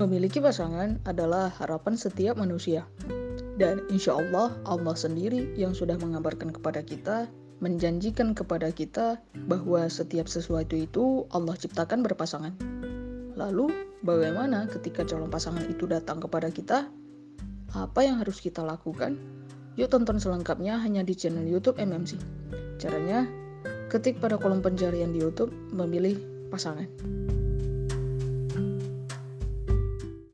Memiliki pasangan adalah harapan setiap manusia. Dan insya Allah, Allah sendiri yang sudah mengabarkan kepada kita, menjanjikan kepada kita bahwa setiap sesuatu itu Allah ciptakan berpasangan. Lalu, bagaimana ketika calon pasangan itu datang kepada kita? Apa yang harus kita lakukan? Yuk tonton selengkapnya hanya di channel YouTube MMC. Caranya, ketik pada kolom pencarian di YouTube memilih pasangan.